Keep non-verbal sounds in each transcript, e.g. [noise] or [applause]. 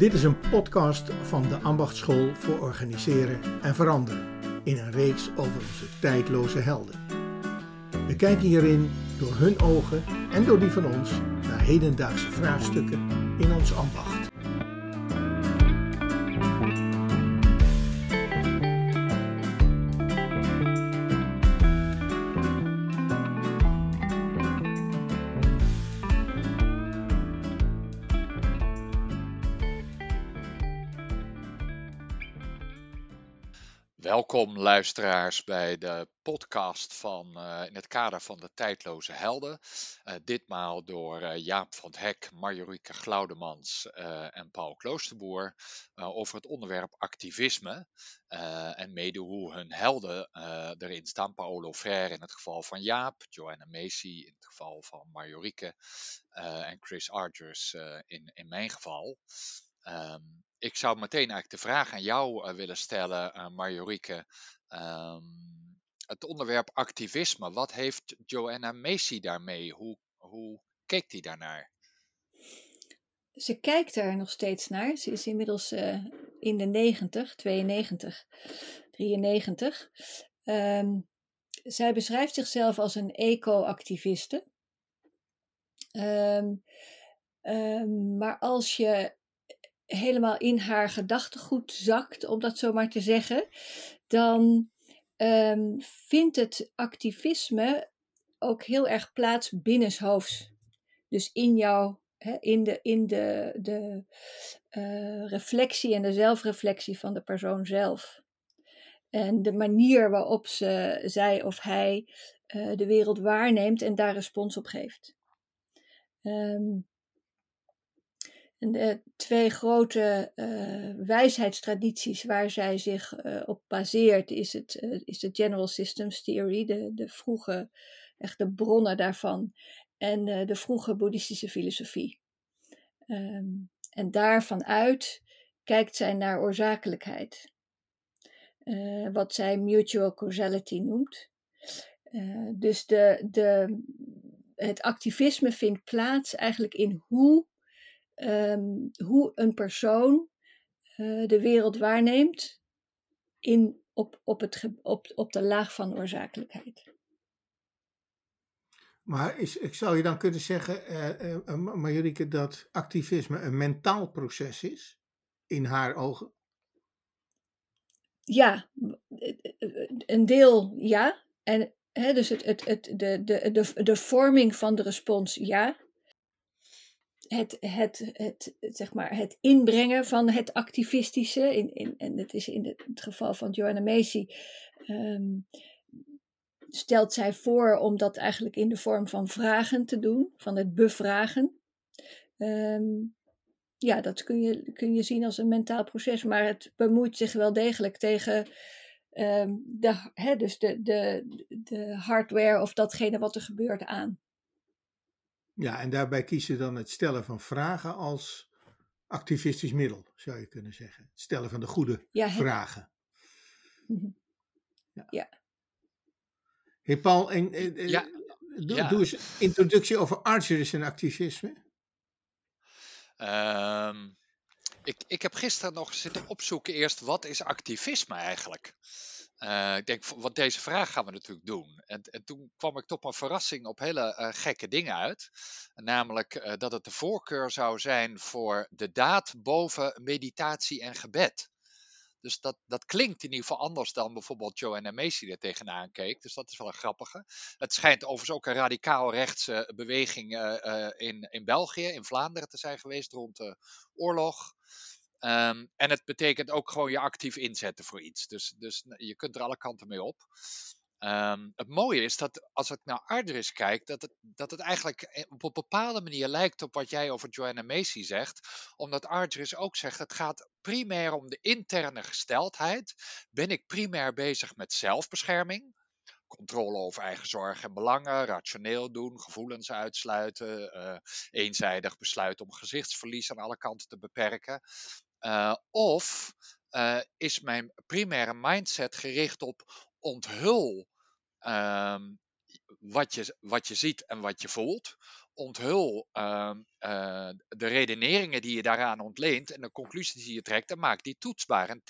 Dit is een podcast van de Ambachtschool voor Organiseren en Veranderen in een reeks over onze tijdloze helden. We kijken hierin door hun ogen en door die van ons naar hedendaagse vraagstukken in ons ambacht. Welkom luisteraars bij de podcast van, uh, in het kader van de tijdloze helden. Uh, ditmaal door uh, Jaap van Hek, Marjorieke Glaudemans en Paul Kloosterboer over het onderwerp activisme. en mede hoe hun helden erin staan. Paolo Frère in het geval van Jaap, Joanna Macy in het geval van Marjorieke en Chris Argers in, in mijn geval. Um, ik zou meteen eigenlijk de vraag aan jou uh, willen stellen, uh, Marjorieke. Um, het onderwerp activisme, wat heeft Joanna Macy daarmee? Hoe, hoe keek die daarnaar? Ze kijkt er nog steeds naar. Ze is inmiddels uh, in de 90, 92, 93. Um, zij beschrijft zichzelf als een eco-activiste. Um, um, maar als je helemaal in haar gedachtegoed zakt, om dat zo maar te zeggen, dan um, vindt het activisme ook heel erg plaats binnenshoofds. Dus in jou, hè, in de, in de, de uh, reflectie en de zelfreflectie van de persoon zelf. En de manier waarop ze, zij of hij uh, de wereld waarneemt en daar respons op geeft. Um, de twee grote uh, wijsheidstradities waar zij zich uh, op baseert, is, het, is de General Systems Theory, de, de vroege, echt de bronnen daarvan, en de vroege boeddhistische filosofie. Um, en daarvan uit kijkt zij naar oorzakelijkheid, wat zij mutual causality noemt. dus de, de, het activisme vindt plaats eigenlijk in hoe um, hoe een persoon uh, de wereld waarneemt in, op, op, het, op, op de laag van oorzakelijkheid. Maar is, ik zou je dan kunnen zeggen, uh, uh, Marjorieke, dat activisme een mentaal proces is, in haar ogen? Ja, een deel ja. En hè, dus het, het, het, de, de, de, de vorming van de respons ja het, het, het, zeg maar, het inbrengen van het activistische, in, in, en het is in het geval van Joanna Macy, um, stelt zij voor om dat eigenlijk in de vorm van vragen te doen, van het bevragen. Um, ja, dat kun je, kun je zien als een mentaal proces, maar het bemoeit zich wel degelijk tegen um, de, hè, dus de, de, de hardware of datgene wat er gebeurt aan. Ja, en daarbij kiezen dan het stellen van vragen als activistisch middel, zou je kunnen zeggen. Het stellen van de goede vragen. Mhm. Ja. ja. Hey Paul, en, ja. Doe, ja. doe eens introductie over Archeris en activisme. Um, ik, ik heb gisteren nog zitten opzoeken eerst, wat is activisme eigenlijk? Uh, ik denk, wat deze vraag gaan we natuurlijk doen. En, en toen kwam ik tot een verrassing op hele uh, gekke dingen uit. Namelijk uh, dat het de voorkeur zou zijn voor de daad boven meditatie en gebed. Dus dat, dat klinkt in ieder geval anders dan bijvoorbeeld Joanna Macy er tegenaan keek. Dus dat is wel een grappige. Het schijnt overigens ook een radicaal rechtse beweging in, in België, in Vlaanderen te zijn geweest rond de oorlog. Um, en het betekent ook gewoon je actief inzetten voor iets. Dus, dus je kunt er alle kanten mee op. Um, het mooie is dat als ik naar Ardris kijk, dat het, dat het eigenlijk eh, op een bepaalde manier lijkt op wat jij over Joanna Macy zegt. Omdat Ardris ook zegt, het gaat primair om de interne gesteldheid. Ben ik primair bezig met zelfbescherming? controle over eigen zorg en belangen, rationeel doen, gevoelens uitsluiten, uh, eenzijdig besluiten om gezichtsverlies aan alle kanten te beperken. Uh, of uh, is mijn primaire mindset gericht op onthul um, wat, je, wat je ziet en wat je voelt. Onthul ehm, eh, de redeneringen die je daaraan ontleent en de conclusies die je trekt en maak die toetsbaar en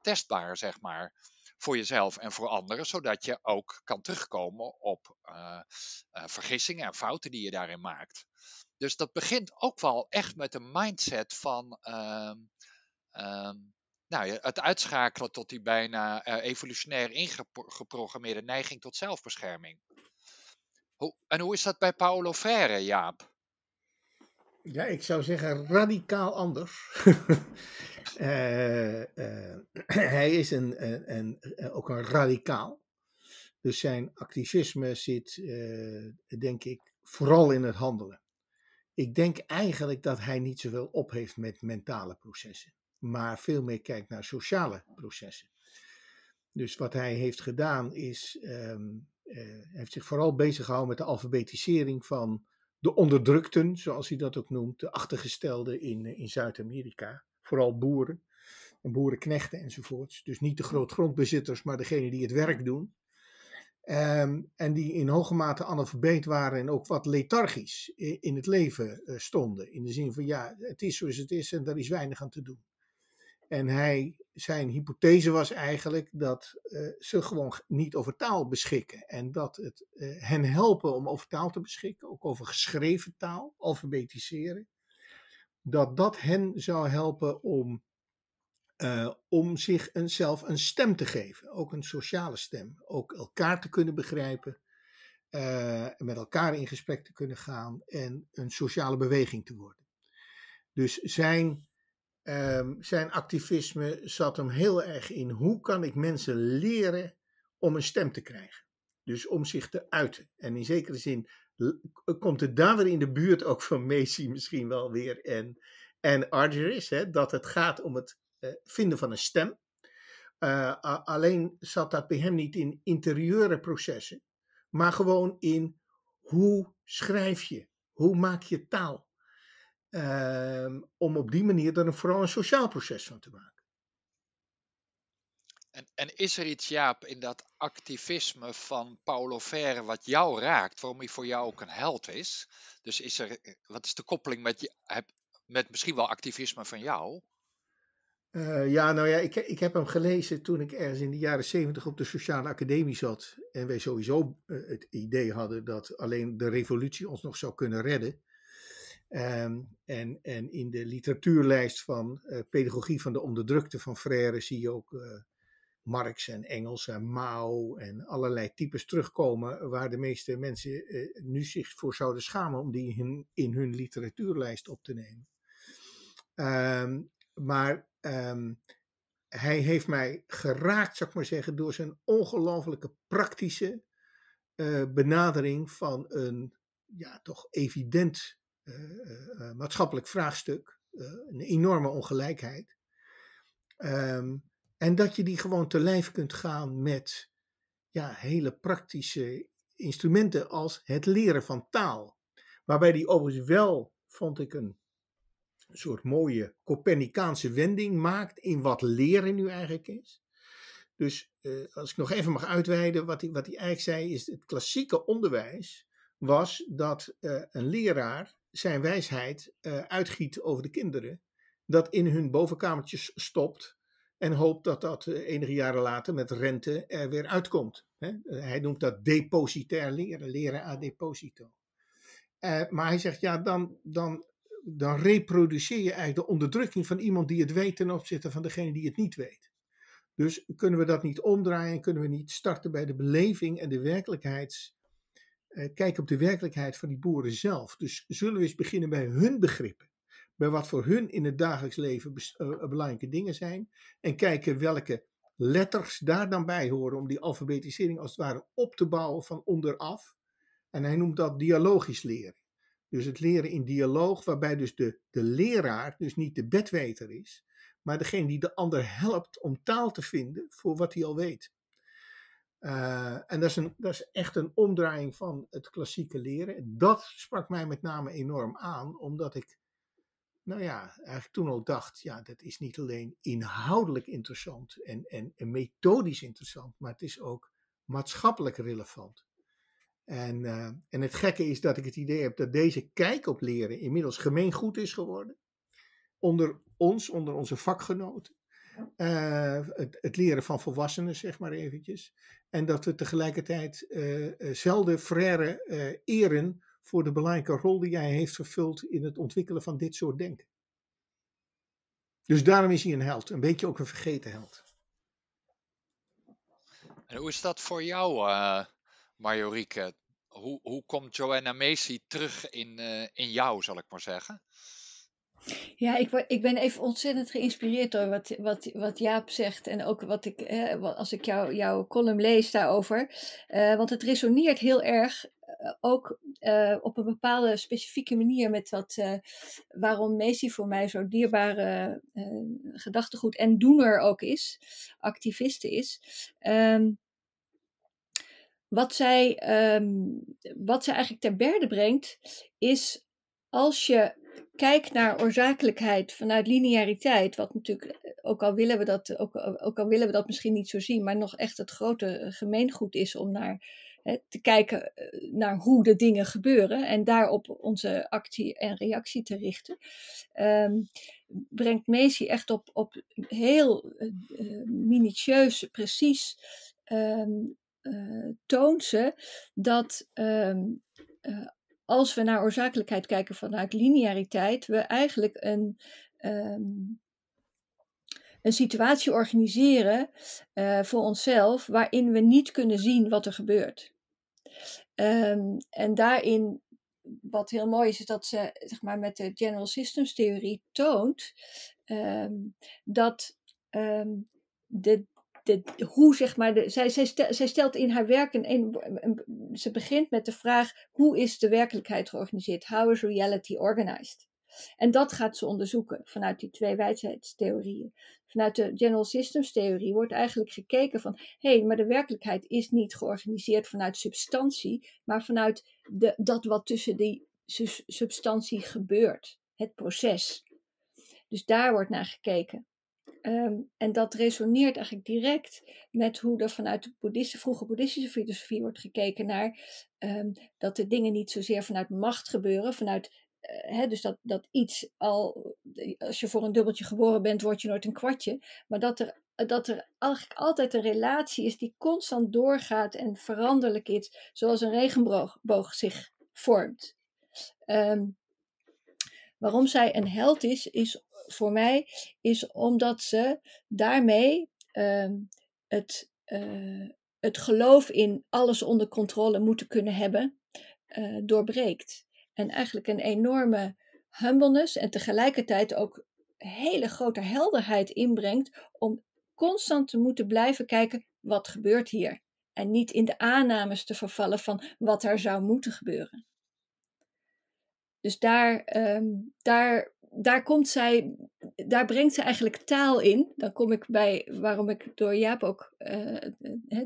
testbaar, zeg maar, voor jezelf en voor anderen, zodat je ook kan terugkomen op vergissingen en fouten die je daarin maakt. Dus dat begint ook wel echt met een mindset van ehm, nou, het uitschakelen tot die bijna evolutionair ingeprogrammeerde neiging tot zelfbescherming. Hoe, en hoe is dat bij Paulo Freire, Jaap? Ja, ik zou zeggen radicaal anders. uh, [laughs] uh, [clears throat] hij is een, ook een radicaal. Dus zijn activisme zit, denk ik, vooral in het handelen. Ik denk eigenlijk dat hij niet zoveel op heeft met mentale processen, maar veel meer kijkt naar sociale processen. Dus wat hij heeft gedaan is um, uh, heeft zich vooral bezig gehouden met de alfabetisering van de onderdrukten, zoals hij dat ook noemt, de achtergestelden in, eh, in Zuid-Amerika. Vooral boeren en boerenknechten enzovoorts. Dus niet de grootgrondbezitters, maar degenen die het werk doen. Um, en die in hoge mate analfabeet waren en ook wat lethargisch in het leven stonden. In de zin van ja, het is zoals het is en daar is weinig aan te doen. En hij, zijn hypothese was eigenlijk dat uh, ze gewoon niet over taal beschikken. En dat het uh, hen helpen om over taal te beschikken, ook over geschreven taal, alfabetiseren. Dat dat hen zou helpen om, uh, om zich een, zelf een stem te geven. Ook een sociale stem. Ook elkaar te kunnen begrijpen. met elkaar in gesprek te kunnen gaan. En een sociale beweging te worden. Dus zijn Um, zijn activisme zat hem heel erg in hoe kan ik mensen leren om een stem te krijgen. Dus om zich te uiten. En in zekere zin komt het daar weer in de buurt ook van Macy misschien wel weer en, en Argyris, hè, dat het gaat om het uh, vinden van een stem. Uh, alleen zat dat bij hem niet in interieure processen, maar gewoon in hoe schrijf je, hoe maak je taal. Um, om op die manier er vooral een sociaal proces van te maken. En, en, is er iets, Jaap, in dat activisme van Paulo Freire wat jou raakt, waarom hij voor jou ook een held is? Dus is er, wat is de koppeling met, je, met misschien wel activisme van jou? Uh, ja, nou ja, ik, ik heb hem gelezen toen ik ergens in de jaren zeventig op de Sociale Academie zat. En wij sowieso uh, het idee hadden dat alleen de revolutie ons nog zou kunnen redden. Um, en, en in de literatuurlijst van uh, Pedagogie van de Onderdrukte van Frère zie je ook uh, Marx en Engels en Mao en allerlei types terugkomen waar de meeste mensen uh, nu zich voor zouden schamen om die in, hun literatuurlijst op te nemen. Um, maar um, hij heeft mij geraakt, zou ik maar zeggen, door zijn ongelooflijke praktische benadering van een ja, toch evident maatschappelijk vraagstuk, een enorme ongelijkheid. Um, en dat je die gewoon te lijf kunt gaan met ja, hele praktische instrumenten als het leren van taal. Waarbij die overigens wel, vond ik, een soort mooie Copernicaanse wending maakt in wat leren nu eigenlijk is. Dus als ik nog even mag uitweiden, wat hij, wat hij eigenlijk zei, is het klassieke onderwijs was dat uh, een leraar zijn wijsheid uh, uitgiet over de kinderen, dat in hun bovenkamertjes stopt en hoopt dat dat uh, enige jaren later met rente er weer uitkomt. Hè? hij noemt dat depositair leren, leren a deposito. Maar hij zegt, ja, dan, dan, dan reproduceer je eigenlijk de onderdrukking van iemand die het weet ten opzichte van degene die het niet weet. Dus kunnen we dat niet omdraaien, kunnen we niet starten bij de beleving en de werkelijkheids uh, kijken op de werkelijkheid van die boeren zelf. Dus zullen we eens beginnen bij hun begrippen. Bij wat voor hun in het dagelijks leven uh, belangrijke dingen zijn. En kijken welke letters daar dan bij horen om die alfabetisering als het ware op te bouwen van onderaf. En hij noemt dat dialogisch leren. Dus het leren in dialoog, waarbij dus de, de leraar dus niet de bedweter is, maar degene die de ander helpt om taal te vinden voor wat hij al weet. Uh, en dat is, een, dat is echt een omdraaiing van het klassieke leren. Dat sprak mij met name enorm aan, omdat ik, nou ja, eigenlijk toen al dacht, ja, dat is niet alleen inhoudelijk interessant en, en, methodisch interessant, maar het is ook maatschappelijk relevant. En, uh, en het gekke is dat ik het idee heb dat deze kijk op leren inmiddels gemeengoed is geworden. Onder ons, onder onze vakgenoten. Uh, het, leren van volwassenen, zeg maar eventjes. En dat we tegelijkertijd uh, zelden frère eren voor de belangrijke rol die hij heeft vervuld in het ontwikkelen van dit soort denken. Dus daarom is hij een held, een beetje ook een vergeten held. En hoe is dat voor jou, uh? Hoe, hoe komt Joanna Macy terug in, in jou, zal ik maar zeggen? Ja, ik, ik ben even ontzettend geïnspireerd door wat, wat, wat Jaap zegt. En ook wat ik, eh, als ik jou, jouw column lees daarover. Uh, want het resoneert heel erg uh, ook op een bepaalde specifieke manier met wat, waarom Macy voor mij zo dierbare gedachtegoed en doener ook is, activiste is. Um, wat, zij, um, wat zij eigenlijk ter berde brengt, is als je kijkt naar oorzakelijkheid vanuit lineariteit, wat natuurlijk, eh, ook al willen we dat, ook, ook al willen we dat misschien niet zo zien, maar nog echt het grote gemeengoed is om naar te kijken eh, naar hoe de dingen gebeuren en daarop onze actie en reactie te richten, um, brengt Macy echt op, op heel uh, minutieus, precies um, uh, toont ze dat uh, als we naar oorzakelijkheid kijken vanuit lineariteit, we eigenlijk een, um, een situatie organiseren uh, voor onszelf waarin we niet kunnen zien wat er gebeurt. Um, en daarin, wat heel mooi is, is dat ze zeg maar, met de General Systems theorie toont um, dat de, hoe zeg maar, zij, zij, stel, zij stelt in haar werk een, een, ze begint met de vraag: hoe is de werkelijkheid georganiseerd? How is reality organized? En dat gaat ze onderzoeken vanuit die twee wijsheidstheorieën. Vanuit de General Systems theorie wordt eigenlijk gekeken van hé, maar de werkelijkheid is niet georganiseerd vanuit substantie, maar vanuit de, dat wat tussen die substantie gebeurt, het proces. Dus daar wordt naar gekeken. Um, en dat resoneert eigenlijk direct met hoe er vanuit de boeddhistische, vroege boeddhistische filosofie wordt gekeken naar um, dat de dingen niet zozeer vanuit macht gebeuren, vanuit, uh, dus dat, dat iets al, als je voor een dubbeltje geboren bent, word je nooit een kwartje, maar dat er, dat er eigenlijk altijd een relatie is die constant doorgaat en veranderlijk is, zoals een regenboog zich vormt. Um, waarom zij een held is, is voor mij is omdat ze daarmee uh, het, uh, het geloof in alles onder controle moeten kunnen hebben, uh, doorbreekt. En eigenlijk een enorme humbleness en tegelijkertijd ook hele grote helderheid inbrengt om constant te moeten blijven kijken wat gebeurt hier. En niet in de aannames te vervallen van wat er zou moeten gebeuren. Dus daar, um, daar daar komt zij, daar brengt ze eigenlijk taal in. Dan kom ik bij waarom ik door Jaap ook. Uh,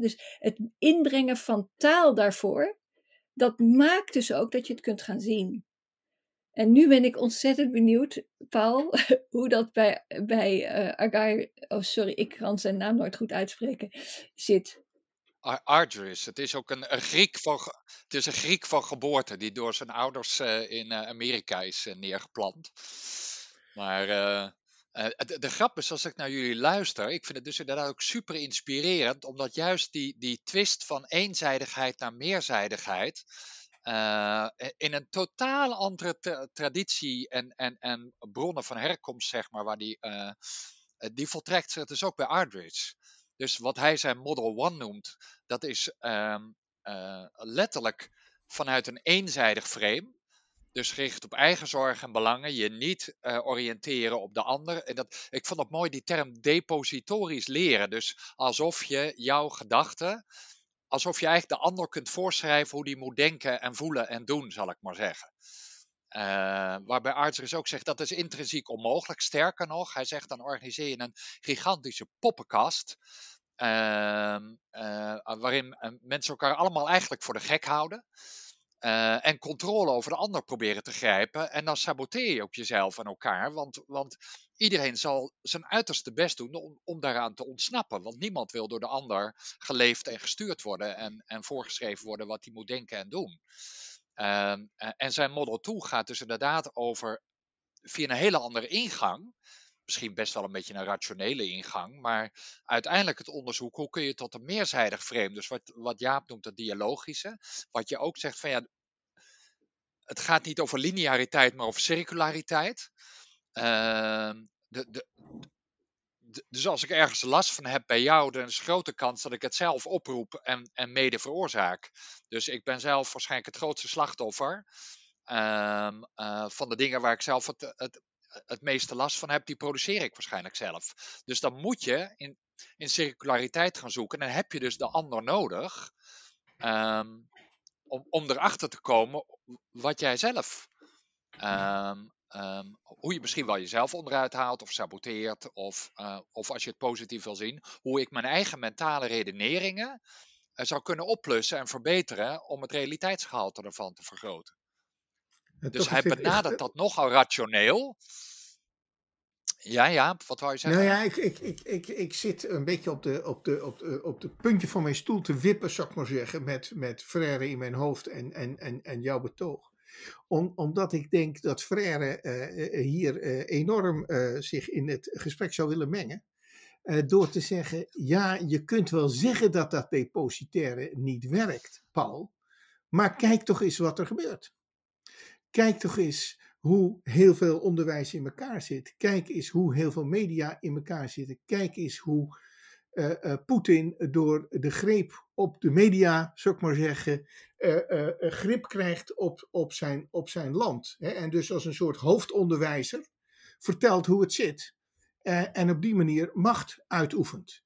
dus het inbrengen van taal daarvoor, dat maakt dus ook dat je het kunt gaan zien. En nu ben ik ontzettend benieuwd, Paul, [laughs] hoe dat bij, bij uh, Agai, oh sorry, ik kan zijn naam nooit goed uitspreken, zit. Argyris. Het is ook een, Griek van, het is een Griek van geboorte die door zijn ouders uh, in uh, Amerika is uh, neergeplant. Maar de, de, grap is, als ik naar jullie luister, ik vind het dus inderdaad ook super inspirerend, omdat juist die, die twist van eenzijdigheid naar meerzijdigheid in een totaal andere traditie en, en, en bronnen van herkomst, zeg maar, waar die, die voltrekt zich dus ook bij Ardrich. Dus wat hij zijn Model One noemt, dat is um, uh, letterlijk vanuit een eenzijdig frame. Dus gericht op eigen zorg en belangen, je niet uh, oriënteren op de ander. En dat, ik vond het mooi die term depositorisch leren. Dus alsof je jouw gedachten, alsof je eigenlijk de ander kunt voorschrijven hoe die moet denken en voelen en doen, zal ik maar zeggen. Uh, waarbij Arthur ook zegt dat is intrinsiek onmogelijk. Sterker nog, hij zegt dan organiseer je een gigantische poppenkast. Uh, uh, waarin mensen elkaar allemaal eigenlijk voor de gek houden. eh, en controle over de ander proberen te grijpen. En dan saboteer je ook jezelf en elkaar. Want, want iedereen zal zijn uiterste best doen om, om daaraan te ontsnappen. Want niemand wil door de ander geleefd en gestuurd worden. En, en voorgeschreven worden wat hij moet denken en doen. Ehm, en zijn Model 2 gaat dus inderdaad over via een hele andere ingang misschien best wel een beetje een rationele ingang. Maar uiteindelijk het onderzoek, hoe kun je tot een meerzijdig frame, dus wat, wat Jaap noemt het dialogische, wat je ook zegt van ja, het gaat niet over lineariteit, maar over circulariteit. Ehm, de, de, dus als ik ergens last van heb bij jou, dan is een grote kans dat ik het zelf oproep en, en mede veroorzaak. Dus ik ben zelf waarschijnlijk het grootste slachtoffer. Um, uh, van de dingen waar ik zelf het, het, het meeste last van heb, die produceer ik waarschijnlijk zelf. Dus dan moet je in, in circulariteit gaan zoeken. En dan heb je dus de ander nodig um, om, erachter te komen wat jij zelf. Um, um, hoe je misschien wel jezelf onderuit haalt of saboteert. Of, uh, of als je het positief wil zien, hoe ik mijn eigen mentale redeneringen uh, zou kunnen oplussen en verbeteren om het realiteitsgehalte ervan te vergroten dus hij benadert dat nogal rationeel. Ja, ja, wat wou je zeggen? Nou ja, ik, ik, ik, ik, ik zit een beetje op de, op, de, op, de, op de puntje van mijn stoel te wippen, zou ik maar zeggen, met, met Frère in mijn hoofd en, en, en, en jouw betoog. Om, omdat ik denk dat Frère uh, hier uh, enorm zich in het gesprek zou willen mengen. door te zeggen, ja, je kunt wel zeggen dat dat depositaire niet werkt, Paul. Maar kijk toch eens wat er gebeurt. Kijk toch eens hoe heel veel onderwijs in elkaar zit. Kijk eens hoe heel veel media in elkaar zitten. Kijk eens hoe Poetin door de greep op de media, zou ik maar zeggen, uh, grip krijgt op, op, zijn, op zijn land. Hè? En dus als een soort hoofdonderwijzer vertelt hoe het zit. en op die manier macht uitoefent.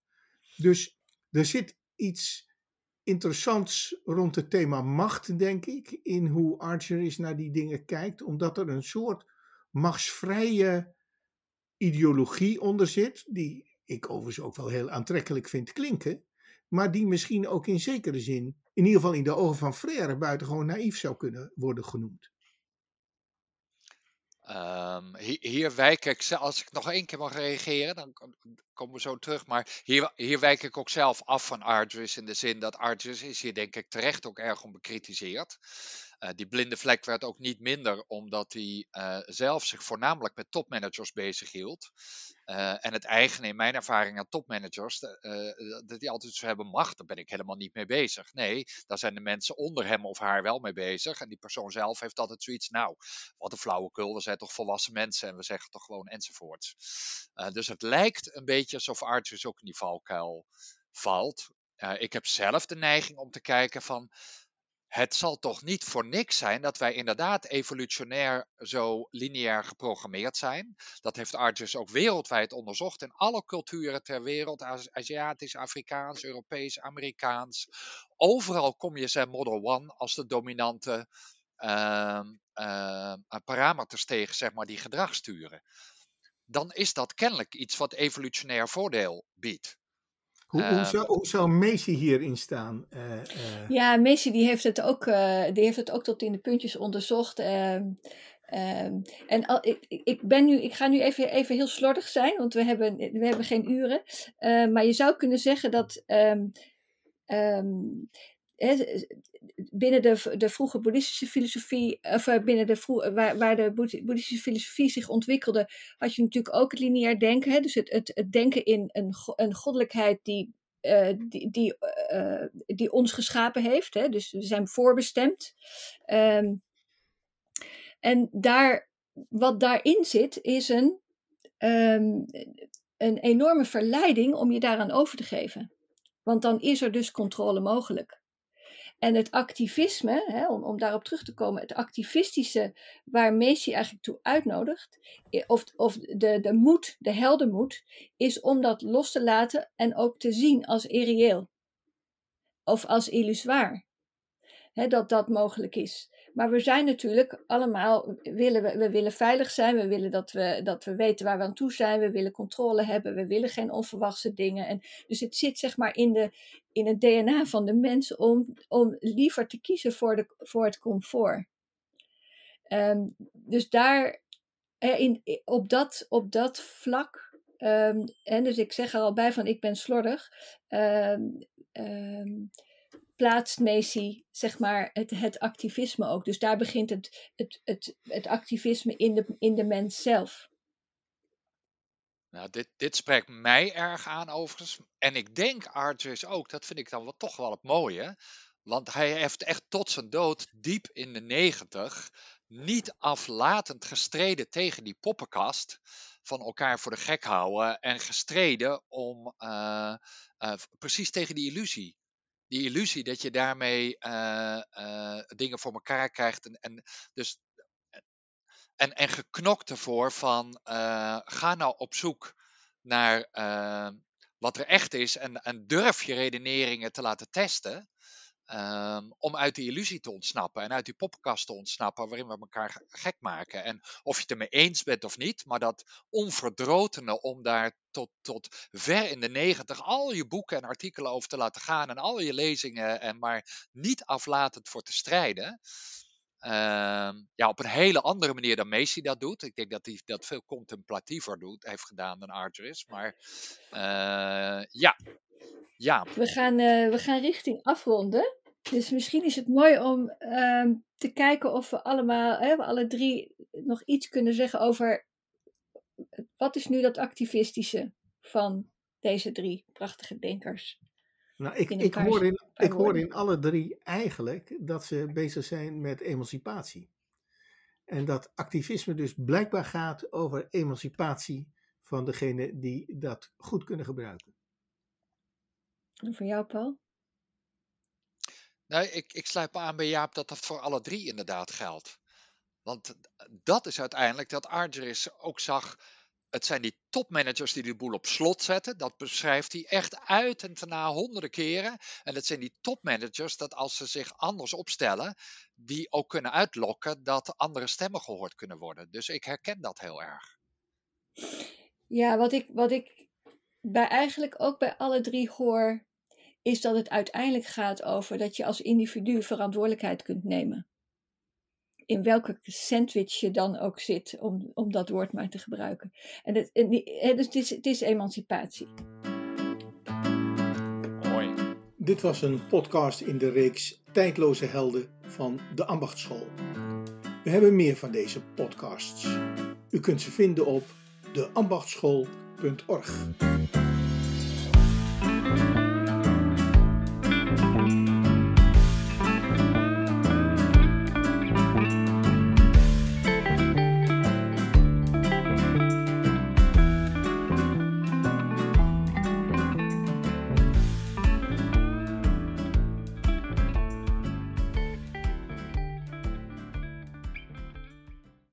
Dus er zit iets interessants rond het thema macht, denk ik, in hoe Archer is naar die dingen kijkt, omdat er een soort machtsvrije ideologie onder zit, die ik overigens ook wel heel aantrekkelijk vind klinken, maar die misschien ook in zekere zin, in ieder geval in de ogen van Frère, buitengewoon naïef zou kunnen worden genoemd. Um, hier, wijk ik, als ik nog één keer mag reageren, dan komen we zo terug. Maar hier, hier wijk ik ook zelf af van Argus in de zin dat Argus is hier denk ik terecht ook erg om bekritiseerd. Uh, die blinde vlek werd ook niet minder omdat hij uh, zelf zich voornamelijk met topmanagers bezighield. Uh, en het eigen in mijn ervaring aan topmanagers, dat die altijd zo hebben macht, daar ben ik helemaal niet mee bezig. Nee, daar zijn de mensen onder hem of haar wel mee bezig. En die persoon zelf heeft altijd zoiets, nou, wat een flauwekul, we zijn toch volwassen mensen en we zeggen toch gewoon enzovoorts. dus het lijkt een beetje alsof Arthur ook in die valkuil valt. ik heb zelf de neiging om te kijken van, het zal toch niet voor niks zijn dat wij inderdaad evolutionair zo lineair geprogrammeerd zijn. Dat heeft Argus ook wereldwijd onderzocht in alle culturen ter wereld, Aziatisch, Afrikaans, Europees, Amerikaans. Overal kom je zijn Model One als de dominante uh, uh, parameters tegen, zeg maar, die gedrag sturen. Dan is dat kennelijk iets wat evolutionair voordeel biedt. Hoe, hoe, ehm. zou, hoe zou Macy hierin staan? Uh, uh... Ja, Macy die heeft, het ook, uh, die heeft het ook tot in de puntjes onderzocht. Um, en al, ik, ik, ben nu, ik ga nu even, even heel slordig zijn, want we hebben, we hebben geen uren. maar je zou kunnen zeggen dat um, binnen de, de vroege boeddhistische filosofie, of binnen de vroeg, waar, waar de boeddhistische filosofie zich ontwikkelde, had je natuurlijk ook het lineair denken. Dus het, het, denken in een, een goddelijkheid die, uh, die, die, die ons geschapen heeft. Dus we zijn voorbestemd. Um, en daar, wat daarin zit, is een, um, een enorme verleiding om je daaraan over te geven. Want dan is er dus controle mogelijk. En het activisme, hè, om, daarop terug te komen, het activistische waar Messi eigenlijk toe uitnodigt, of, of de, de moed, de heldenmoed, is om dat los te laten en ook te zien als irreëel. Of als illusoir. hè, dat dat mogelijk is. Maar we zijn natuurlijk allemaal, willen we, we willen veilig zijn, we willen dat we, dat we weten waar we aan toe zijn, we willen controle hebben, we willen geen onverwachte dingen. En dus het zit zeg maar in, de, in het DNA van de mens om, om liever te kiezen voor, de, voor het comfort. Um, dus daar, in, op, dat, op dat vlak, en dus ik zeg er al bij van ik ben slordig, um, plaatst Macy zeg maar het, het activisme ook. Dus daar begint het, het, het, het activisme in de, in de mens zelf. Nou, dit, dit spreekt mij erg aan overigens. En ik denk Arthur ook, dat vind ik dan wel, toch wel het mooie. Want hij heeft echt tot zijn dood, diep in de negentig, niet aflatend gestreden tegen die poppenkast. Van elkaar voor de gek houden. En gestreden om uh, uh, precies tegen die illusie die illusie dat je daarmee uh, uh, dingen voor elkaar krijgt. En, en, dus, en, en geknokt ervoor van ga nou op zoek naar wat er echt is en, en durf je redeneringen te laten testen. Um, om uit die illusie te ontsnappen en uit die poppenkast te ontsnappen waarin we elkaar gek maken. En of je het ermee eens bent of niet, maar dat onverdrotene om daar tot, tot ver in de negentig al je boeken en artikelen over te laten gaan en al je lezingen en maar niet aflatend voor te strijden. Uh, ja, op een hele andere manier dan Macy dat doet. Ik denk dat hij dat veel contemplatiever doet, heeft gedaan dan Arthur Maar uh, ja, ja. We gaan, uh, we gaan richting afronden. Dus misschien is het mooi om uh, te kijken of we allemaal, hè, we alle drie, nog iets kunnen zeggen over wat is nu dat activistische van deze drie prachtige denkers. Nou, ik, ik, hoor in, ik hoor in alle drie eigenlijk dat ze bezig zijn met emancipatie. En dat activisme dus blijkbaar gaat over emancipatie van degene die dat goed kunnen gebruiken. En voor jou, Paul? Nee, ik, ik sluit me aan bij Jaap dat dat voor alle drie inderdaad geldt. Want dat is uiteindelijk dat Argeris ook zag. Het zijn die topmanagers die de boel op slot zetten. Dat beschrijft hij echt uit en daarna honderden keren. En het zijn die topmanagers dat als ze zich anders opstellen, die ook kunnen uitlokken dat andere stemmen gehoord kunnen worden. Dus ik herken dat heel erg. Ja, wat ik, wat ik bij eigenlijk ook bij alle drie hoor, is dat het uiteindelijk gaat over dat je als individu verantwoordelijkheid kunt nemen. In welke sandwich je dan ook zit, om, om dat woord maar te gebruiken. En het, dus het, is, het is emancipatie. Mooi. Dit was een podcast in de reeks Tijdloze Helden van de Ambachtschool. We hebben meer van deze podcasts. U kunt ze vinden op deambachtschool.org.